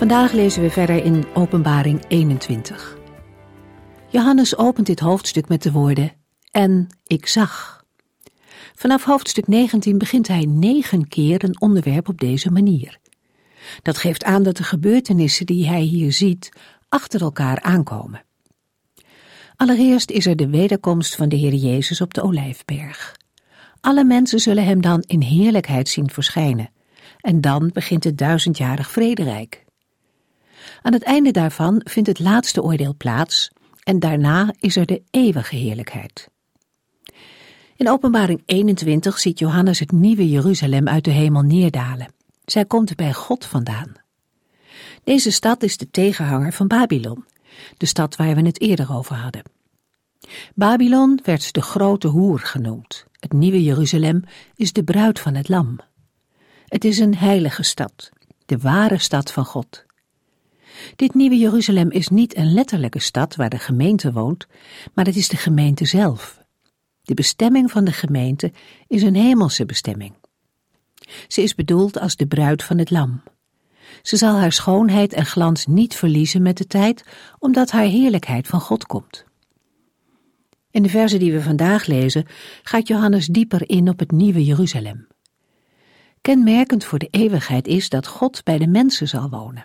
Vandaag lezen we verder in Openbaring 21. Johannes opent dit hoofdstuk met de woorden En ik zag. Vanaf hoofdstuk 19 begint hij negen keer een onderwerp op deze manier. Dat geeft aan dat de gebeurtenissen die hij hier ziet achter elkaar aankomen. Allereerst is er de wederkomst van de Heer Jezus op de Olijfberg. Alle mensen zullen hem dan in heerlijkheid zien verschijnen. En dan begint het duizendjarig vrederijk. Aan het einde daarvan vindt het laatste oordeel plaats en daarna is er de eeuwige heerlijkheid. In Openbaring 21 ziet Johannes het nieuwe Jeruzalem uit de hemel neerdalen. Zij komt bij God vandaan. Deze stad is de tegenhanger van Babylon, de stad waar we het eerder over hadden. Babylon werd de grote hoer genoemd. Het nieuwe Jeruzalem is de bruid van het lam. Het is een heilige stad, de ware stad van God. Dit nieuwe Jeruzalem is niet een letterlijke stad waar de gemeente woont, maar het is de gemeente zelf. De bestemming van de gemeente is een hemelse bestemming. Ze is bedoeld als de bruid van het lam. Ze zal haar schoonheid en glans niet verliezen met de tijd, omdat haar heerlijkheid van God komt. In de verzen die we vandaag lezen gaat Johannes dieper in op het nieuwe Jeruzalem. Kenmerkend voor de eeuwigheid is dat God bij de mensen zal wonen.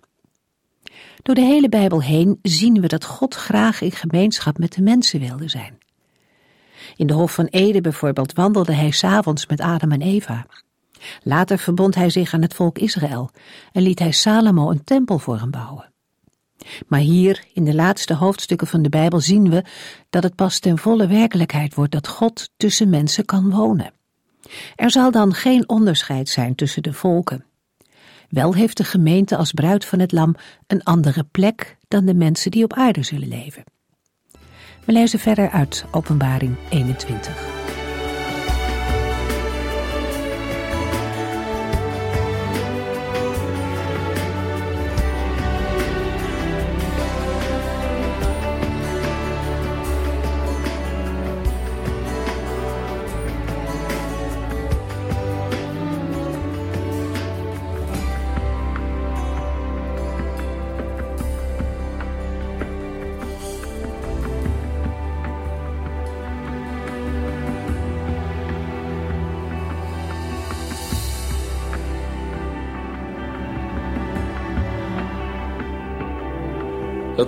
Door de hele Bijbel heen zien we dat God graag in gemeenschap met de mensen wilde zijn. In de Hof van Eden bijvoorbeeld wandelde hij s'avonds met Adam en Eva. Later verbond hij zich aan het volk Israël en liet hij Salomo een tempel voor hem bouwen. Maar hier, in de laatste hoofdstukken van de Bijbel, zien we dat het pas ten volle werkelijkheid wordt dat God tussen mensen kan wonen. Er zal dan geen onderscheid zijn tussen de volken. Wel heeft de gemeente als bruid van het lam een andere plek dan de mensen die op aarde zullen leven. We lezen verder uit Openbaring 21.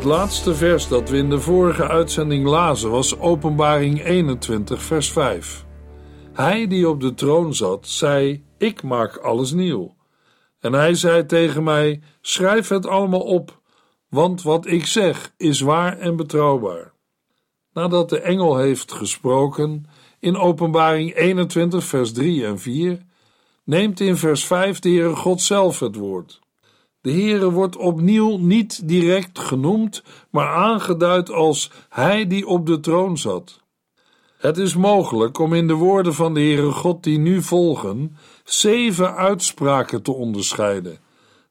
Laatste vers dat we in de vorige uitzending lazen was Openbaring 21, vers 5. Hij die op de troon zat, zei: Ik maak alles nieuw. En hij zei tegen mij: Schrijf het allemaal op, want wat ik zeg is waar en betrouwbaar. Nadat de engel heeft gesproken in Openbaring 21, vers 3 en 4, neemt in vers 5 de Heere God zelf het woord. De Heere wordt opnieuw niet direct genoemd, maar aangeduid als Hij die op de troon zat. Het is mogelijk om in de woorden van de Heere God die nu volgen, zeven uitspraken te onderscheiden.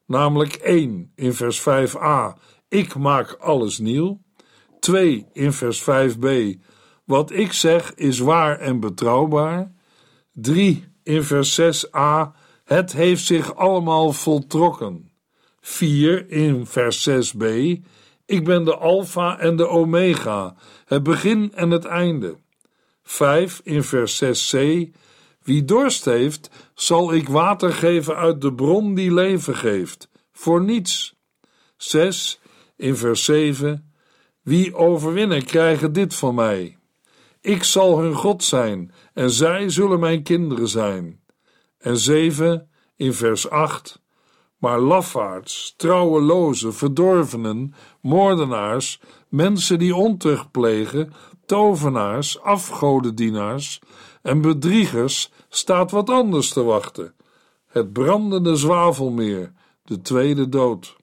Namelijk 1 in vers 5a, ik maak alles nieuw. 2 in vers 5b, wat ik zeg is waar en betrouwbaar. 3 in vers 6a, het heeft zich allemaal voltrokken. 4 in vers 6b: Ik ben de Alpha en de Omega, het begin en het einde. 5 in vers 6c: Wie dorst heeft, zal ik water geven uit de bron die leven geeft, voor niets. 6 in vers 7: Wie overwinnen, krijgen dit van mij. Ik zal hun God zijn en zij zullen mijn kinderen zijn. En 7 in vers 8: maar lafaards, trouwelozen, verdorvenen, moordenaars, mensen die ontucht plegen, tovenaars, afgodendienaars en bedriegers staat wat anders te wachten: het brandende zwavelmeer, de tweede dood.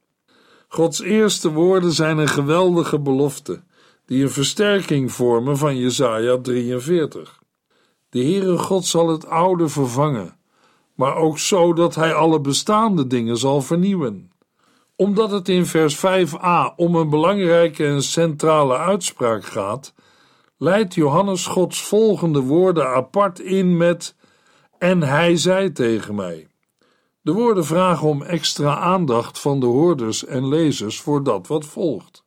Gods eerste woorden zijn een geweldige belofte, die een versterking vormen van Jesaja 43. De Heere God zal het oude vervangen, maar ook zo dat hij alle bestaande dingen zal vernieuwen. Omdat het in vers 5a om een belangrijke en centrale uitspraak gaat, leidt Johannes Gods volgende woorden apart in met en hij zei tegen mij. De woorden vragen om extra aandacht van de hoorders en lezers voor dat wat volgt.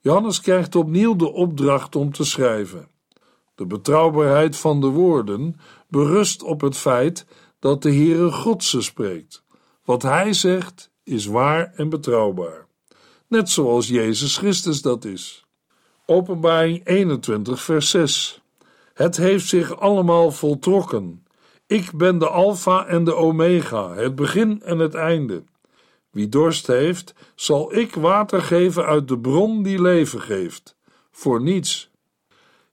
Johannes krijgt opnieuw de opdracht om te schrijven. De betrouwbaarheid van de woorden berust op het feit dat de Heere God ze spreekt. Wat hij zegt is waar en betrouwbaar. Net zoals Jezus Christus dat is. Openbaring 21, vers 6. Het heeft zich allemaal voltrokken. Ik ben de Alpha en de Omega, het begin en het einde. Wie dorst heeft, zal ik water geven uit de bron die leven geeft. Voor niets.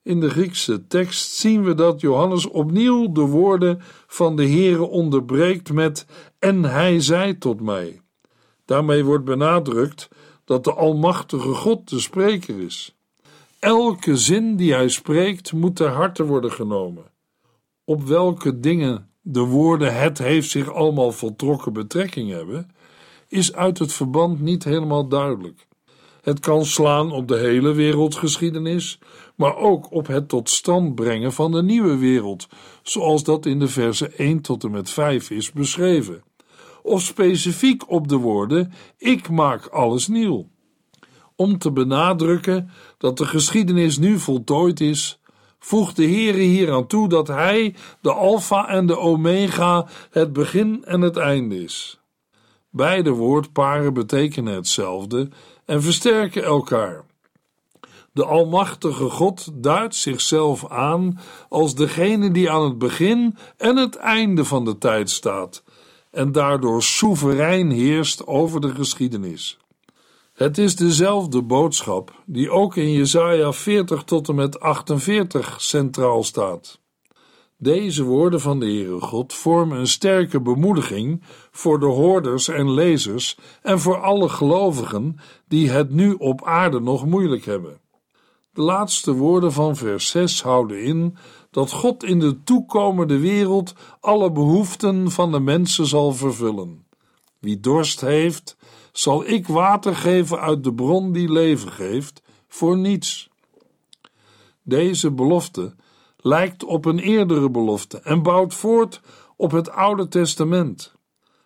In de Griekse tekst zien we dat Johannes opnieuw de woorden van de Heere onderbreekt met en hij zei tot mij. Daarmee wordt benadrukt dat de Almachtige God de spreker is. Elke zin die hij spreekt moet ter harte worden genomen. Op welke dingen de woorden het heeft zich allemaal voltrokken betrekking hebben, is uit het verband niet helemaal duidelijk. Het kan slaan op de hele wereldgeschiedenis, maar ook op het tot stand brengen van de nieuwe wereld, zoals dat in de versen 1 tot en met 5 is beschreven. Of specifiek op de woorden: Ik maak alles nieuw. Om te benadrukken dat de geschiedenis nu voltooid is, voegt de Heere hieraan toe dat Hij de Alpha en de Omega, het begin en het einde is. Beide woordparen betekenen hetzelfde en versterken elkaar. De Almachtige God duidt zichzelf aan als degene die aan het begin en het einde van de tijd staat en daardoor soeverein heerst over de geschiedenis. Het is dezelfde boodschap die ook in Jesaja 40 tot en met 48 centraal staat. Deze woorden van de Heere God vormen een sterke bemoediging voor de hoorders en lezers en voor alle gelovigen die het nu op aarde nog moeilijk hebben. De laatste woorden van vers 6 houden in dat God in de toekomende wereld alle behoeften van de mensen zal vervullen. Wie dorst heeft, zal ik water geven uit de bron die leven geeft, voor niets. Deze belofte lijkt op een eerdere belofte en bouwt voort op het Oude Testament.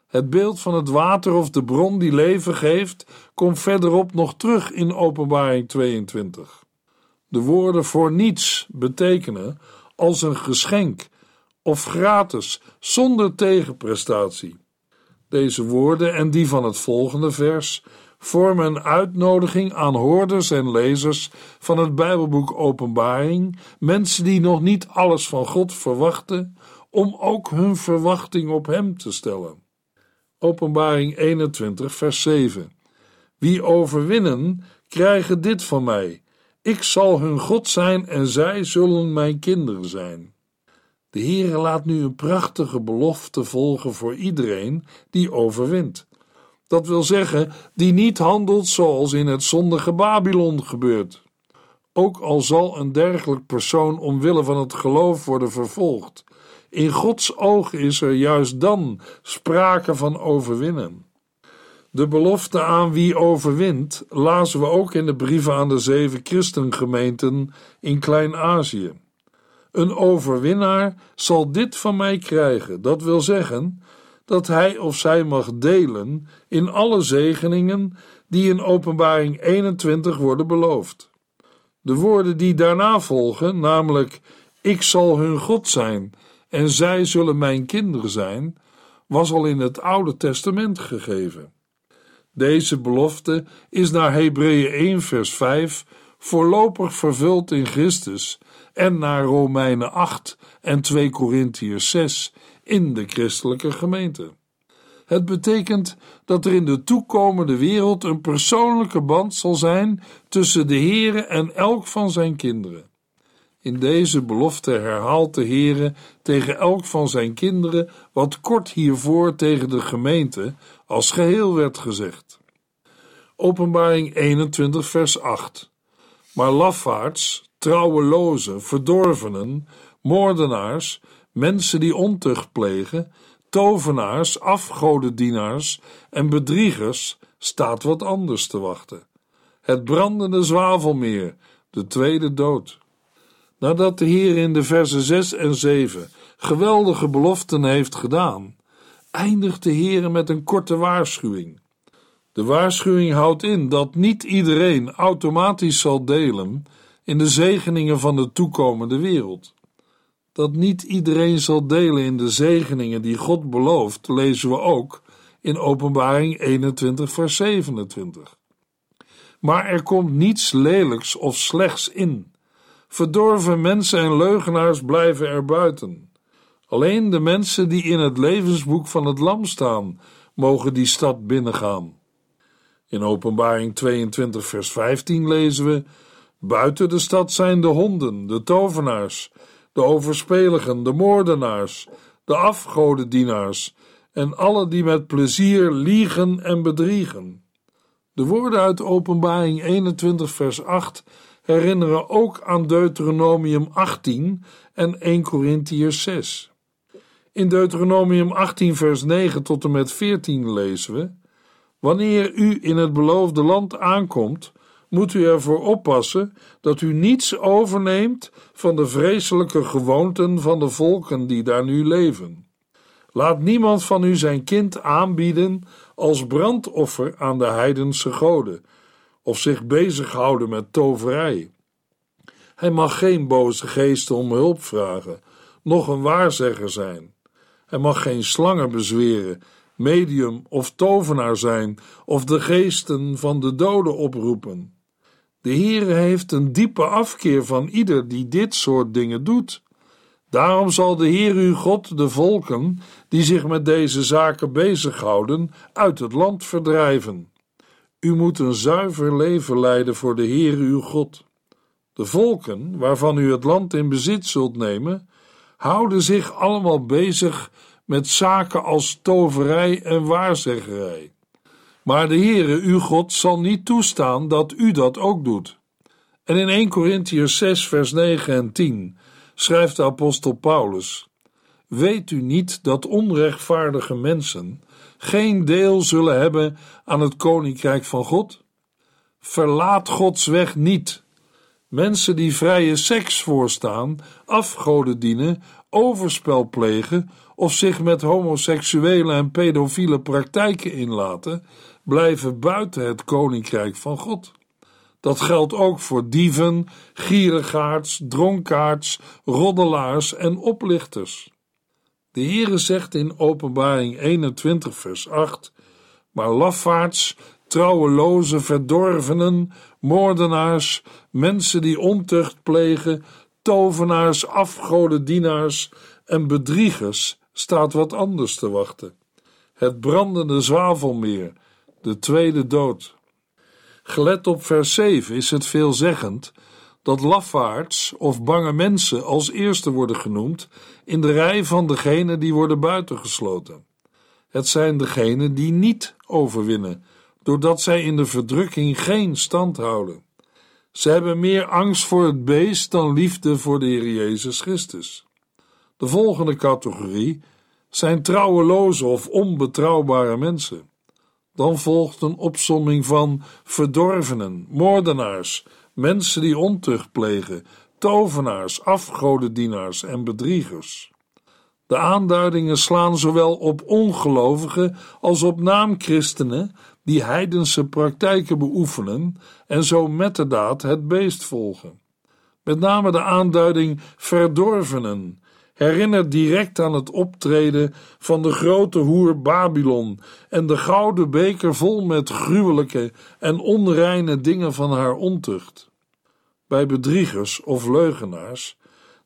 Het beeld van het water of de bron die leven geeft, komt verderop nog terug in Openbaring 22. De woorden voor niets betekenen als een geschenk of gratis, zonder tegenprestatie. Deze woorden en die van het volgende vers vormen een uitnodiging aan hoorders en lezers van het Bijbelboek Openbaring, mensen die nog niet alles van God verwachten, om ook hun verwachting op Hem te stellen. Openbaring 21, vers 7. Wie overwinnen, krijgen dit van mij. Ik zal hun God zijn en zij zullen mijn kinderen zijn. De Heere laat nu een prachtige belofte volgen voor iedereen die overwint. Dat wil zeggen, die niet handelt zoals in het zondige Babylon gebeurt. Ook al zal een dergelijk persoon omwille van het geloof worden vervolgd, in Gods oog is er juist dan sprake van overwinnen. De belofte aan wie overwint lazen we ook in de brieven aan de zeven christengemeenten in Klein-Azië. Een overwinnaar zal dit van mij krijgen, dat wil zeggen dat hij of zij mag delen in alle zegeningen die in Openbaring 21 worden beloofd. De woorden die daarna volgen, namelijk: Ik zal hun God zijn en zij zullen mijn kinderen zijn, was al in het Oude Testament gegeven. Deze belofte is naar Hebreeën 1 vers 5 voorlopig vervuld in Christus en naar Romeinen 8 en 2 Korintiërs 6 in de christelijke gemeente. Het betekent dat er in de toekomende wereld een persoonlijke band zal zijn tussen de Heere en elk van zijn kinderen. In deze belofte herhaalt de Heere tegen elk van zijn kinderen wat kort hiervoor tegen de gemeente als geheel werd gezegd. Openbaring 21, vers 8. Maar lafaards, trouwelozen, verdorvenen, moordenaars, mensen die ontucht plegen, tovenaars, afgodendienaars en bedriegers staat wat anders te wachten. Het brandende zwavelmeer, de tweede dood. Nadat de Heer in de versen 6 en 7 geweldige beloften heeft gedaan, eindigt de Heer met een korte waarschuwing. De waarschuwing houdt in dat niet iedereen automatisch zal delen in de zegeningen van de toekomende wereld. Dat niet iedereen zal delen in de zegeningen die God belooft, lezen we ook in Openbaring 21, vers 27. Maar er komt niets lelijks of slechts in. Verdorven mensen en leugenaars blijven er buiten. Alleen de mensen die in het levensboek van het Lam staan, mogen die stad binnengaan. In Openbaring 22, vers 15 lezen we: Buiten de stad zijn de honden, de tovenaars, de overspeligen, de moordenaars, de afgodendienaars en alle die met plezier liegen en bedriegen. De woorden uit Openbaring 21, vers 8 herinneren ook aan Deuteronomium 18 en 1 Corinthiërs 6. In Deuteronomium 18, vers 9 tot en met 14 lezen we: Wanneer u in het beloofde land aankomt, moet u ervoor oppassen dat u niets overneemt van de vreselijke gewoonten van de volken die daar nu leven. Laat niemand van u zijn kind aanbieden als brandoffer aan de heidense goden, of zich bezighouden met toverij. Hij mag geen boze geesten om hulp vragen, noch een waarzegger zijn. Hij mag geen slangen bezweren, medium of tovenaar zijn, of de geesten van de doden oproepen. De Heere heeft een diepe afkeer van ieder die dit soort dingen doet. Daarom zal de Heer uw God de volken die zich met deze zaken bezighouden uit het land verdrijven. U moet een zuiver leven leiden voor de Heer uw God. De volken waarvan u het land in bezit zult nemen, houden zich allemaal bezig met zaken als toverij en waarzeggerij. Maar de Heere uw God zal niet toestaan dat u dat ook doet. En in 1 Corinthians 6 vers 9 en 10 schrijft de apostel Paulus: Weet u niet dat onrechtvaardige mensen geen deel zullen hebben aan het koninkrijk van God? Verlaat Gods weg niet. Mensen die vrije seks voorstaan, afgoden dienen, overspel plegen of zich met homoseksuele en pedofiele praktijken inlaten, blijven buiten het koninkrijk van God. Dat geldt ook voor dieven, gierigaards, dronkaards, roddelaars en oplichters. De Heere zegt in Openbaring 21 vers 8, maar lafaards, trouweloze verdorvenen, moordenaars, mensen die ontucht plegen, tovenaars, afgodendienaars en bedriegers staat wat anders te wachten. Het brandende zwavelmeer, de tweede dood. Gelet op vers 7 is het veelzeggend dat lafaards of bange mensen als eerste worden genoemd in de rij van degenen die worden buitengesloten. Het zijn degenen die niet overwinnen, doordat zij in de verdrukking geen stand houden. Ze hebben meer angst voor het beest dan liefde voor de Heer Jezus Christus. De volgende categorie zijn trouweloze of onbetrouwbare mensen. Dan volgt een opsomming van verdorvenen, moordenaars, mensen die ontucht plegen, tovenaars, afgodendienaars en bedriegers. De aanduidingen slaan zowel op ongelovigen als op naamchristenen die heidense praktijken beoefenen en zo met de daad het beest volgen. Met name de aanduiding verdorvenen herinnert direct aan het optreden van de grote hoer Babylon en de gouden beker vol met gruwelijke en onreine dingen van haar ontucht. Bij bedriegers of leugenaars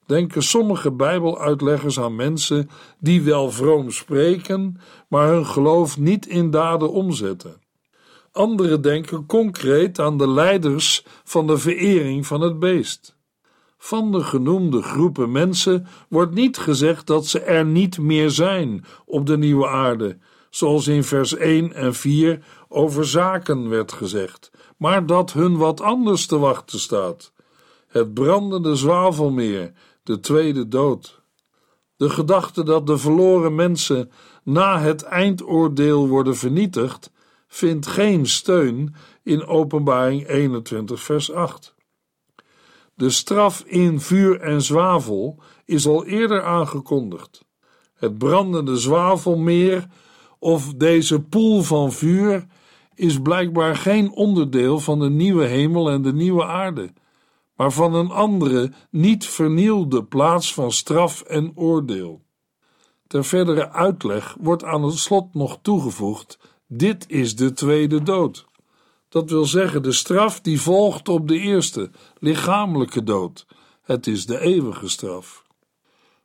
denken sommige Bijbeluitleggers aan mensen die wel vroom spreken, maar hun geloof niet in daden omzetten. Anderen denken concreet aan de leiders van de verering van het beest. Van de genoemde groepen mensen wordt niet gezegd dat ze er niet meer zijn op de nieuwe aarde, zoals in vers 1 en 4 over zaken werd gezegd, maar dat hun wat anders te wachten staat. Het brandende zwavelmeer, de tweede dood. De gedachte dat de verloren mensen na het eindoordeel worden vernietigd, vindt geen steun in Openbaring 21, vers 8. De straf in vuur en zwavel is al eerder aangekondigd. Het brandende zwavelmeer of deze poel van vuur is blijkbaar geen onderdeel van de nieuwe hemel en de nieuwe aarde, maar van een andere, niet vernielde plaats van straf en oordeel. Ter verdere uitleg wordt aan het slot nog toegevoegd: dit is de tweede dood. Dat wil zeggen de straf die volgt op de eerste, lichamelijke dood. Het is de eeuwige straf.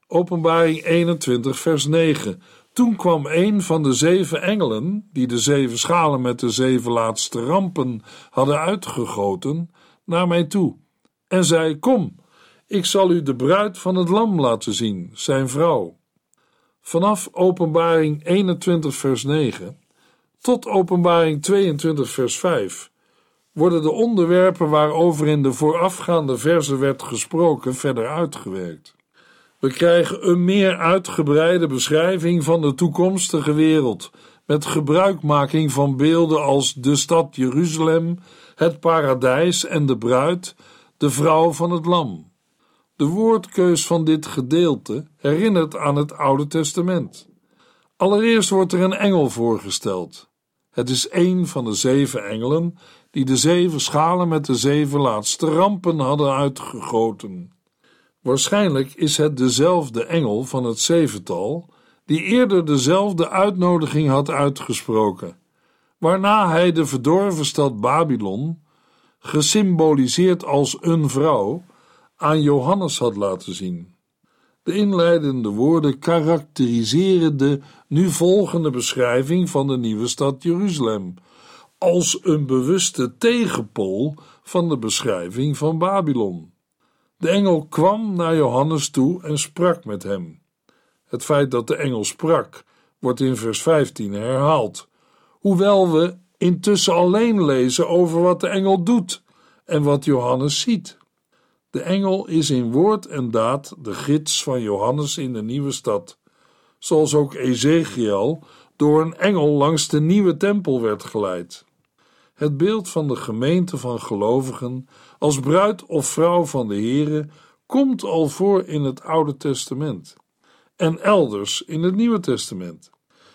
Openbaring 21, vers 9. Toen kwam een van de zeven engelen, die de zeven schalen met de zeven laatste rampen hadden uitgegoten, naar mij toe en zei: Kom, ik zal u de bruid van het Lam laten zien, zijn vrouw. Vanaf Openbaring 21, vers 9 tot Openbaring 22, vers 5 worden de onderwerpen waarover in de voorafgaande verse werd gesproken verder uitgewerkt. We krijgen een meer uitgebreide beschrijving van de toekomstige wereld, met gebruikmaking van beelden als de stad Jeruzalem, het paradijs en de bruid, de vrouw van het lam. De woordkeus van dit gedeelte herinnert aan het Oude Testament. Allereerst wordt er een engel voorgesteld. Het is een van de zeven engelen die de zeven schalen met de zeven laatste rampen hadden uitgegoten. Waarschijnlijk is het dezelfde engel van het zevental die eerder dezelfde uitnodiging had uitgesproken, waarna hij de verdorven stad Babylon, gesymboliseerd als een vrouw, aan Johannes had laten zien. De inleidende woorden karakteriseren de nu volgende beschrijving van de nieuwe stad Jeruzalem als een bewuste tegenpool van de beschrijving van Babylon. De engel kwam naar Johannes toe en sprak met hem. Het feit dat de engel sprak, wordt in vers 15 herhaald, hoewel we intussen alleen lezen over wat de engel doet en wat Johannes ziet. De engel is in woord en daad de gids van Johannes in de nieuwe stad, zoals ook Ezekiel door een engel langs de nieuwe tempel werd geleid. Het beeld van de gemeente van gelovigen als bruid of vrouw van de Here komt al voor in het Oude Testament en elders in het Nieuwe Testament.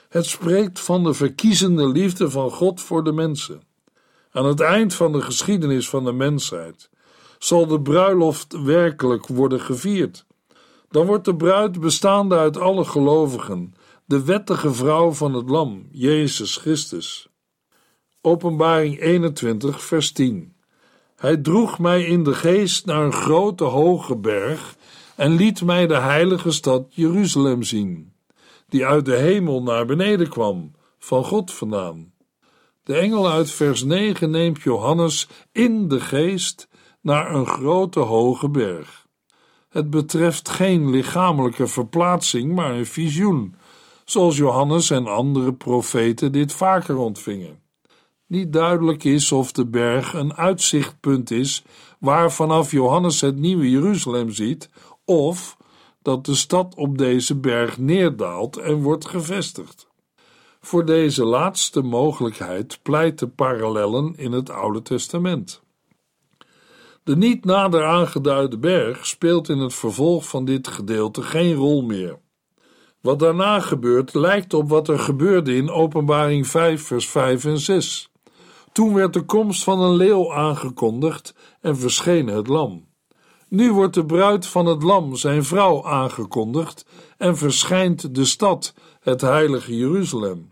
Het spreekt van de verkiezende liefde van God voor de mensen. Aan het eind van de geschiedenis van de mensheid zal de bruiloft werkelijk worden gevierd. Dan wordt de bruid bestaande uit alle gelovigen, de wettige vrouw van het Lam, Jezus Christus. Openbaring 21, vers 10. Hij droeg mij in de geest naar een grote hoge berg en liet mij de heilige stad Jeruzalem zien, die uit de hemel naar beneden kwam, van God vandaan. De engel uit vers 9 neemt Johannes in de geest naar een grote hoge berg. Het betreft geen lichamelijke verplaatsing, maar een visioen, zoals Johannes en andere profeten dit vaker ontvingen niet duidelijk is of de berg een uitzichtpunt is waar vanaf Johannes het nieuwe Jeruzalem ziet, of dat de stad op deze berg neerdaalt en wordt gevestigd. Voor deze laatste mogelijkheid pleiten parallellen in het Oude Testament. De niet nader aangeduide berg speelt in het vervolg van dit gedeelte geen rol meer. Wat daarna gebeurt lijkt op wat er gebeurde in Openbaring 5, vers 5 en 6. Toen werd de komst van een leeuw aangekondigd en verscheen het lam. Nu wordt de bruid van het lam, zijn vrouw, aangekondigd en verschijnt de stad, het heilige Jeruzalem.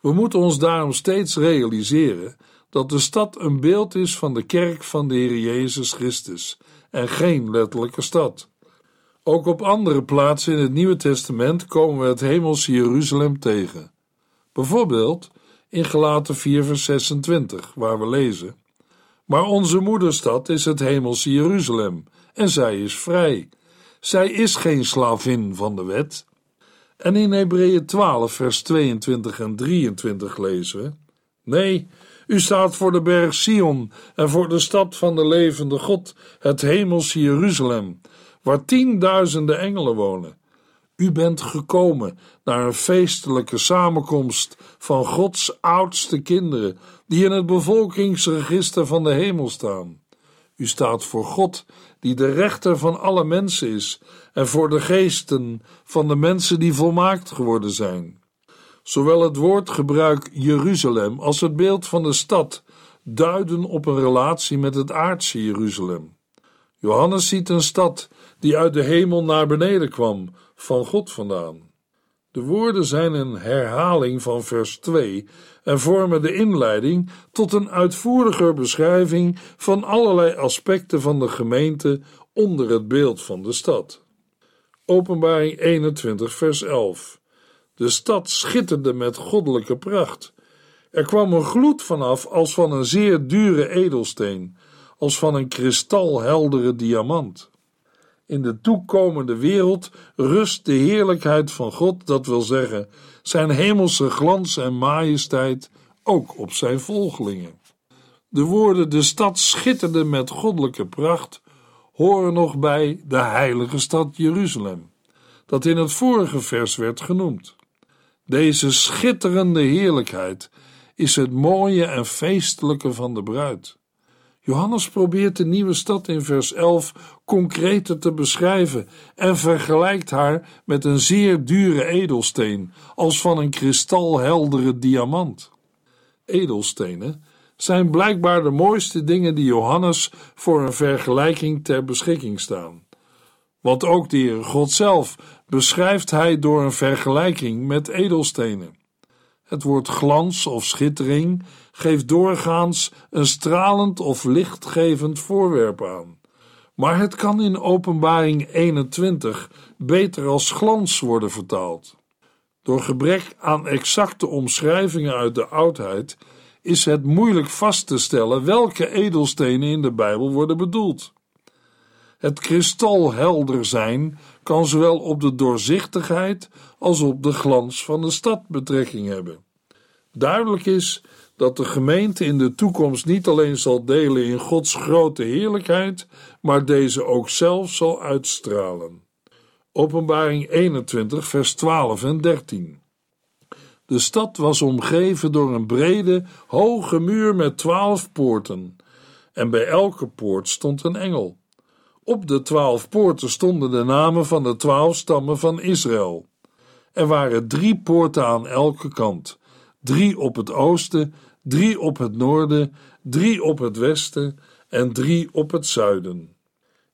We moeten ons daarom steeds realiseren dat de stad een beeld is van de kerk van de Heer Jezus Christus en geen letterlijke stad. Ook op andere plaatsen in het Nieuwe Testament komen we het hemelse Jeruzalem tegen. Bijvoorbeeld in Gelaten 4 vers 26, waar we lezen: Maar onze moederstad is het hemelse Jeruzalem, en zij is vrij. Zij is geen slavin van de wet. En in Hebreeën 12, vers 22 en 23 lezen we: Nee, u staat voor de berg Sion en voor de stad van de levende God, het hemelse Jeruzalem, waar tienduizenden engelen wonen. U bent gekomen naar een feestelijke samenkomst van Gods oudste kinderen, die in het bevolkingsregister van de hemel staan. U staat voor God, die de rechter van alle mensen is, en voor de geesten van de mensen die volmaakt geworden zijn. Zowel het woordgebruik Jeruzalem als het beeld van de stad duiden op een relatie met het aardse Jeruzalem. Johannes ziet een stad die uit de hemel naar beneden kwam, van God vandaan. De woorden zijn een herhaling van vers 2 en vormen de inleiding tot een uitvoeriger beschrijving van allerlei aspecten van de gemeente onder het beeld van de stad. Openbaring 21, vers 11. De stad schitterde met goddelijke pracht. Er kwam een gloed vanaf als van een zeer dure edelsteen, als van een kristalheldere diamant. In de toekomende wereld rust de heerlijkheid van God, dat wil zeggen, zijn hemelse glans en majesteit, ook op zijn volgelingen. De woorden de stad schitterde met goddelijke pracht horen nog bij de heilige stad Jeruzalem, dat in het vorige vers werd genoemd. Deze schitterende heerlijkheid is het mooie en feestelijke van de bruid. Johannes probeert de nieuwe stad in vers 11 concreter te beschrijven en vergelijkt haar met een zeer dure edelsteen, als van een kristalheldere diamant. Edelstenen zijn blijkbaar de mooiste dingen die Johannes voor een vergelijking ter beschikking staan. Want ook de Heer God zelf beschrijft hij door een vergelijking met edelstenen. Het woord glans of schittering geeft doorgaans een stralend of lichtgevend voorwerp aan. Maar het kan in Openbaring 21 beter als glans worden vertaald. Door gebrek aan exacte omschrijvingen uit de oudheid is het moeilijk vast te stellen welke edelstenen in de Bijbel worden bedoeld. Het kristalhelder zijn kan zowel op de doorzichtigheid als op de glans van de stad betrekking hebben. Duidelijk is dat de gemeente in de toekomst niet alleen zal delen in Gods grote heerlijkheid, maar deze ook zelf zal uitstralen. Openbaring 21, vers 12 en 13. De stad was omgeven door een brede, hoge muur met twaalf poorten, en bij elke poort stond een engel. Op de twaalf poorten stonden de namen van de twaalf stammen van Israël. Er waren drie poorten aan elke kant: drie op het oosten, drie op het noorden, drie op het westen en drie op het zuiden.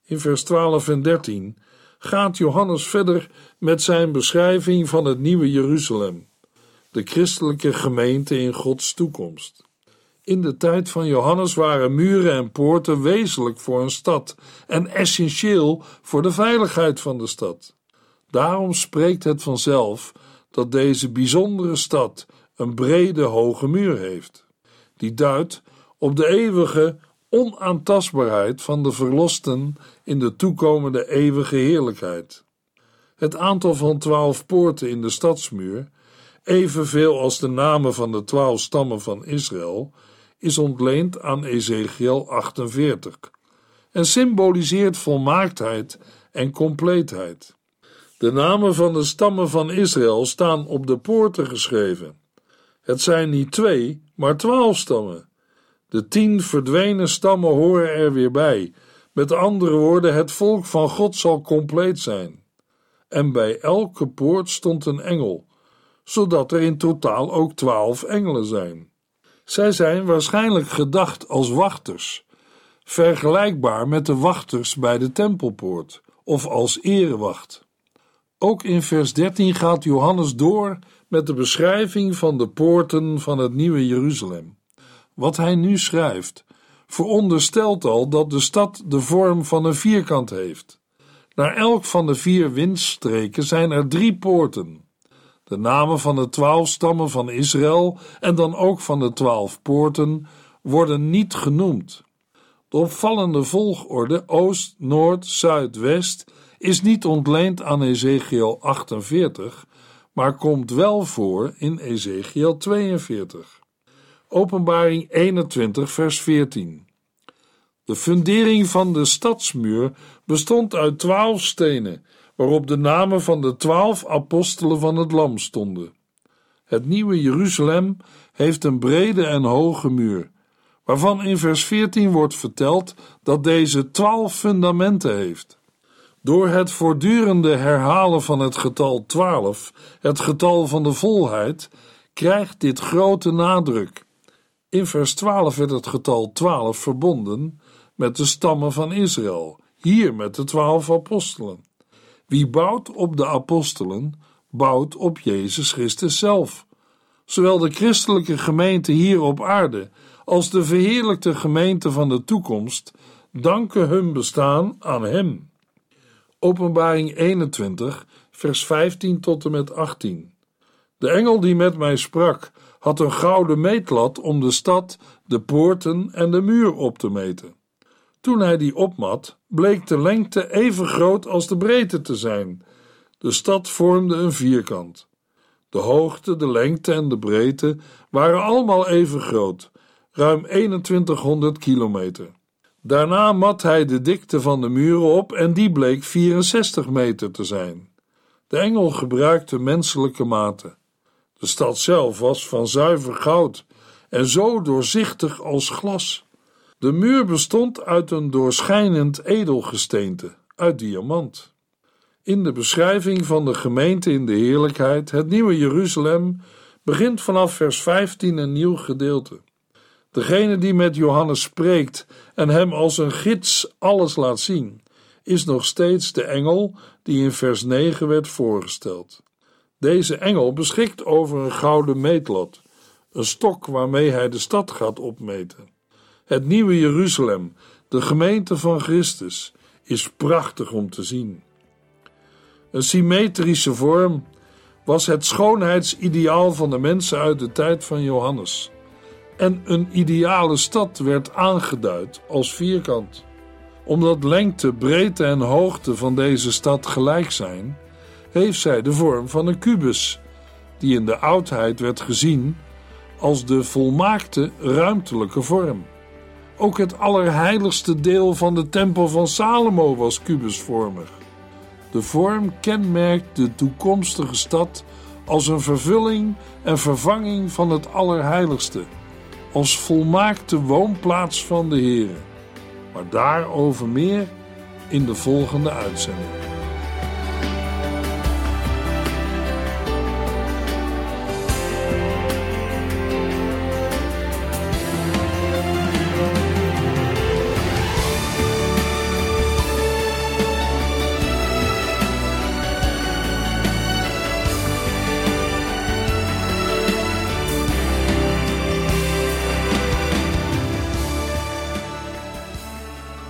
In vers 12 en 13 gaat Johannes verder met zijn beschrijving van het nieuwe Jeruzalem, de christelijke gemeente in Gods toekomst. In de tijd van Johannes waren muren en poorten wezenlijk voor een stad en essentieel voor de veiligheid van de stad. Daarom spreekt het vanzelf dat deze bijzondere stad een brede hoge muur heeft, die duidt op de eeuwige onaantastbaarheid van de verlosten in de toekomende eeuwige heerlijkheid. Het aantal van twaalf poorten in de stadsmuur, evenveel als de namen van de twaalf stammen van Israël, is ontleend aan Ezekiel 48 en symboliseert volmaaktheid en compleetheid. De namen van de stammen van Israël staan op de poorten geschreven. Het zijn niet twee, maar twaalf stammen. De tien verdwenen stammen horen er weer bij. Met andere woorden, het volk van God zal compleet zijn. En bij elke poort stond een engel, zodat er in totaal ook twaalf engelen zijn. Zij zijn waarschijnlijk gedacht als wachters, vergelijkbaar met de wachters bij de tempelpoort of als erewacht. Ook in vers 13 gaat Johannes door met de beschrijving van de poorten van het nieuwe Jeruzalem. Wat hij nu schrijft, veronderstelt al dat de stad de vorm van een vierkant heeft. Naar elk van de vier windstreken zijn er drie poorten. De namen van de twaalf stammen van Israël en dan ook van de twaalf poorten worden niet genoemd. De opvallende volgorde oost, noord, zuid, west is niet ontleend aan Ezekiel 48, maar komt wel voor in Ezekiel 42. Openbaring 21, vers 14. De fundering van de stadsmuur bestond uit twaalf stenen, waarop de namen van de twaalf apostelen van het Lam stonden. Het nieuwe Jeruzalem heeft een brede en hoge muur, waarvan in vers 14 wordt verteld dat deze twaalf fundamenten heeft. Door het voortdurende herhalen van het getal 12, het getal van de volheid, krijgt dit grote nadruk. In vers 12 werd het getal 12 verbonden met de stammen van Israël, hier met de twaalf apostelen. Wie bouwt op de apostelen, bouwt op Jezus Christus zelf. Zowel de christelijke gemeente hier op aarde als de verheerlijkte gemeente van de toekomst danken hun bestaan aan Hem. Openbaring 21, vers 15 tot en met 18. De engel die met mij sprak, had een gouden meetlat om de stad, de poorten en de muur op te meten. Toen hij die opmat, bleek de lengte even groot als de breedte te zijn. De stad vormde een vierkant. De hoogte, de lengte en de breedte waren allemaal even groot, ruim 2100 kilometer. Daarna mat hij de dikte van de muren op en die bleek 64 meter te zijn. De engel gebruikte menselijke maten. De stad zelf was van zuiver goud en zo doorzichtig als glas. De muur bestond uit een doorschijnend edelgesteente, uit diamant. In de beschrijving van de gemeente in de heerlijkheid, het nieuwe Jeruzalem, begint vanaf vers 15 een nieuw gedeelte. Degene die met Johannes spreekt en hem als een gids alles laat zien, is nog steeds de engel die in vers 9 werd voorgesteld. Deze engel beschikt over een gouden meetlat, een stok waarmee hij de stad gaat opmeten. Het nieuwe Jeruzalem, de gemeente van Christus, is prachtig om te zien. Een symmetrische vorm was het schoonheidsideaal van de mensen uit de tijd van Johannes. En een ideale stad werd aangeduid als vierkant. Omdat lengte, breedte en hoogte van deze stad gelijk zijn, heeft zij de vorm van een kubus, die in de oudheid werd gezien als de volmaakte ruimtelijke vorm. Ook het allerheiligste deel van de tempel van Salomo was kubusvormig. De vorm kenmerkt de toekomstige stad als een vervulling en vervanging van het allerheiligste, als volmaakte woonplaats van de Heer. Maar daarover meer in de volgende uitzending.